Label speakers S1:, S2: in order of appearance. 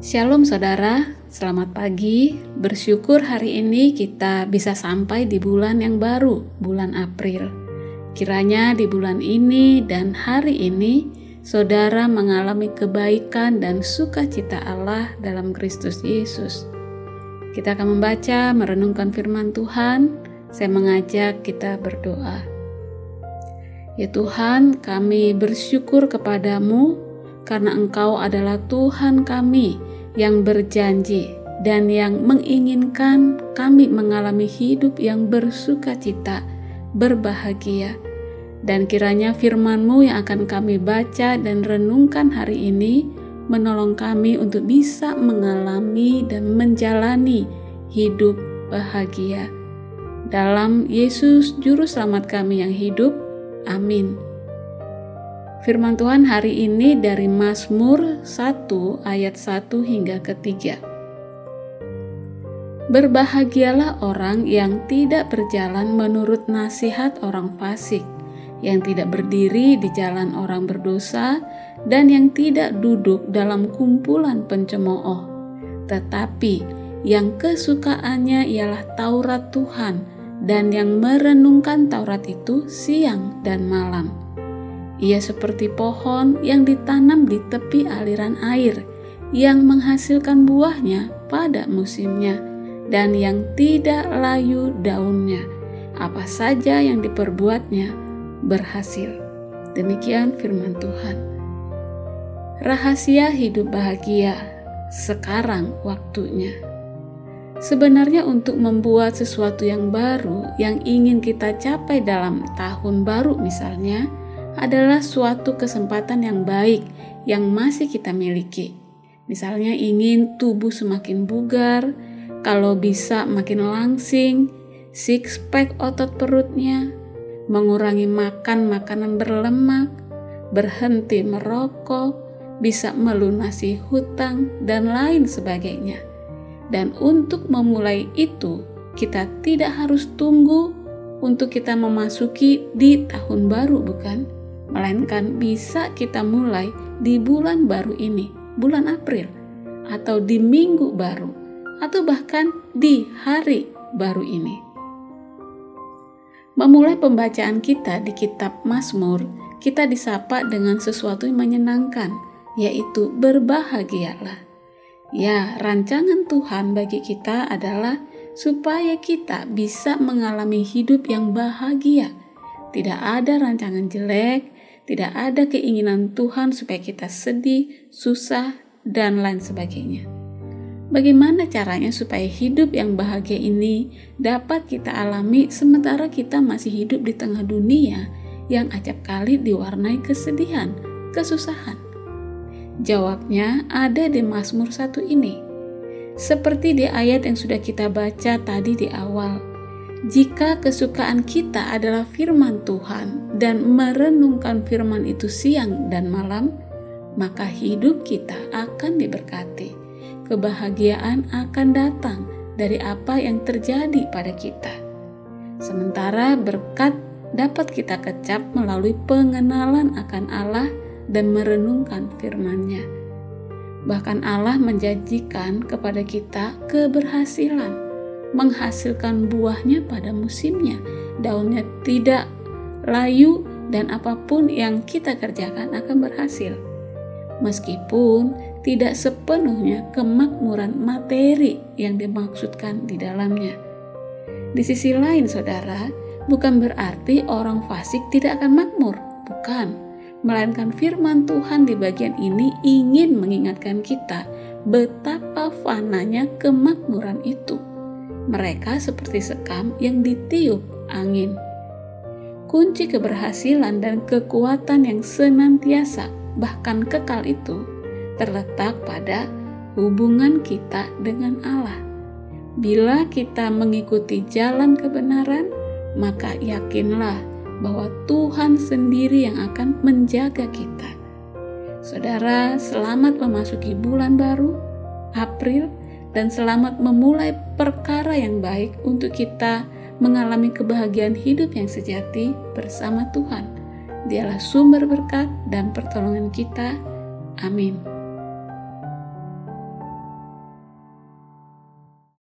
S1: Shalom saudara, selamat pagi. Bersyukur hari ini kita bisa sampai di bulan yang baru, bulan April. Kiranya di bulan ini dan hari ini saudara mengalami kebaikan dan sukacita Allah dalam Kristus Yesus. Kita akan membaca, merenungkan firman Tuhan. Saya mengajak kita berdoa. Ya Tuhan, kami bersyukur kepadamu karena Engkau adalah Tuhan kami yang berjanji dan yang menginginkan kami mengalami hidup yang bersuka cita, berbahagia. Dan kiranya firman-Mu yang akan kami baca dan renungkan hari ini menolong kami untuk bisa mengalami dan menjalani hidup bahagia. Dalam Yesus Juru Selamat kami yang hidup, amin. Firman Tuhan hari ini dari Mazmur 1 ayat 1 hingga ketiga. Berbahagialah orang yang tidak berjalan menurut nasihat orang fasik, yang tidak berdiri di jalan orang berdosa, dan yang tidak duduk dalam kumpulan pencemooh, tetapi yang kesukaannya ialah Taurat Tuhan, dan yang merenungkan Taurat itu siang dan malam ia seperti pohon yang ditanam di tepi aliran air, yang menghasilkan buahnya pada musimnya, dan yang tidak layu daunnya. Apa saja yang diperbuatnya berhasil. Demikian firman Tuhan. Rahasia hidup bahagia sekarang waktunya. Sebenarnya, untuk membuat sesuatu yang baru yang ingin kita capai dalam tahun baru, misalnya adalah suatu kesempatan yang baik yang masih kita miliki. Misalnya ingin tubuh semakin bugar, kalau bisa makin langsing, six pack otot perutnya, mengurangi makan makanan berlemak, berhenti merokok, bisa melunasi hutang, dan lain sebagainya. Dan untuk memulai itu, kita tidak harus tunggu untuk kita memasuki di tahun baru, bukan? Melainkan bisa kita mulai di bulan baru ini, bulan April, atau di minggu baru, atau bahkan di hari baru ini. Memulai pembacaan kita di kitab Mazmur, kita disapa dengan sesuatu yang menyenangkan, yaitu berbahagialah. Ya, rancangan Tuhan bagi kita adalah supaya kita bisa mengalami hidup yang bahagia. Tidak ada rancangan jelek, tidak ada keinginan Tuhan supaya kita sedih, susah, dan lain sebagainya. Bagaimana caranya supaya hidup yang bahagia ini dapat kita alami sementara kita masih hidup di tengah dunia yang acap kali diwarnai kesedihan, kesusahan? Jawabnya ada di Mazmur satu ini. Seperti di ayat yang sudah kita baca tadi di awal, jika kesukaan kita adalah firman Tuhan dan merenungkan firman itu siang dan malam, maka hidup kita akan diberkati. Kebahagiaan akan datang dari apa yang terjadi pada kita. Sementara berkat dapat kita kecap melalui pengenalan akan Allah dan merenungkan firman-Nya. Bahkan Allah menjanjikan kepada kita keberhasilan menghasilkan buahnya pada musimnya. Daunnya tidak layu dan apa pun yang kita kerjakan akan berhasil. Meskipun tidak sepenuhnya kemakmuran materi yang dimaksudkan di dalamnya. Di sisi lain, saudara, bukan berarti orang fasik tidak akan makmur, bukan. Melainkan firman Tuhan di bagian ini ingin mengingatkan kita betapa fananya kemakmuran itu mereka seperti sekam yang ditiup angin. Kunci keberhasilan dan kekuatan yang senantiasa, bahkan kekal itu, terletak pada hubungan kita dengan Allah. Bila kita mengikuti jalan kebenaran, maka yakinlah bahwa Tuhan sendiri yang akan menjaga kita. Saudara, selamat memasuki bulan baru, April dan selamat memulai perkara yang baik untuk kita mengalami kebahagiaan hidup yang sejati bersama Tuhan. Dialah sumber berkat dan pertolongan kita. Amin.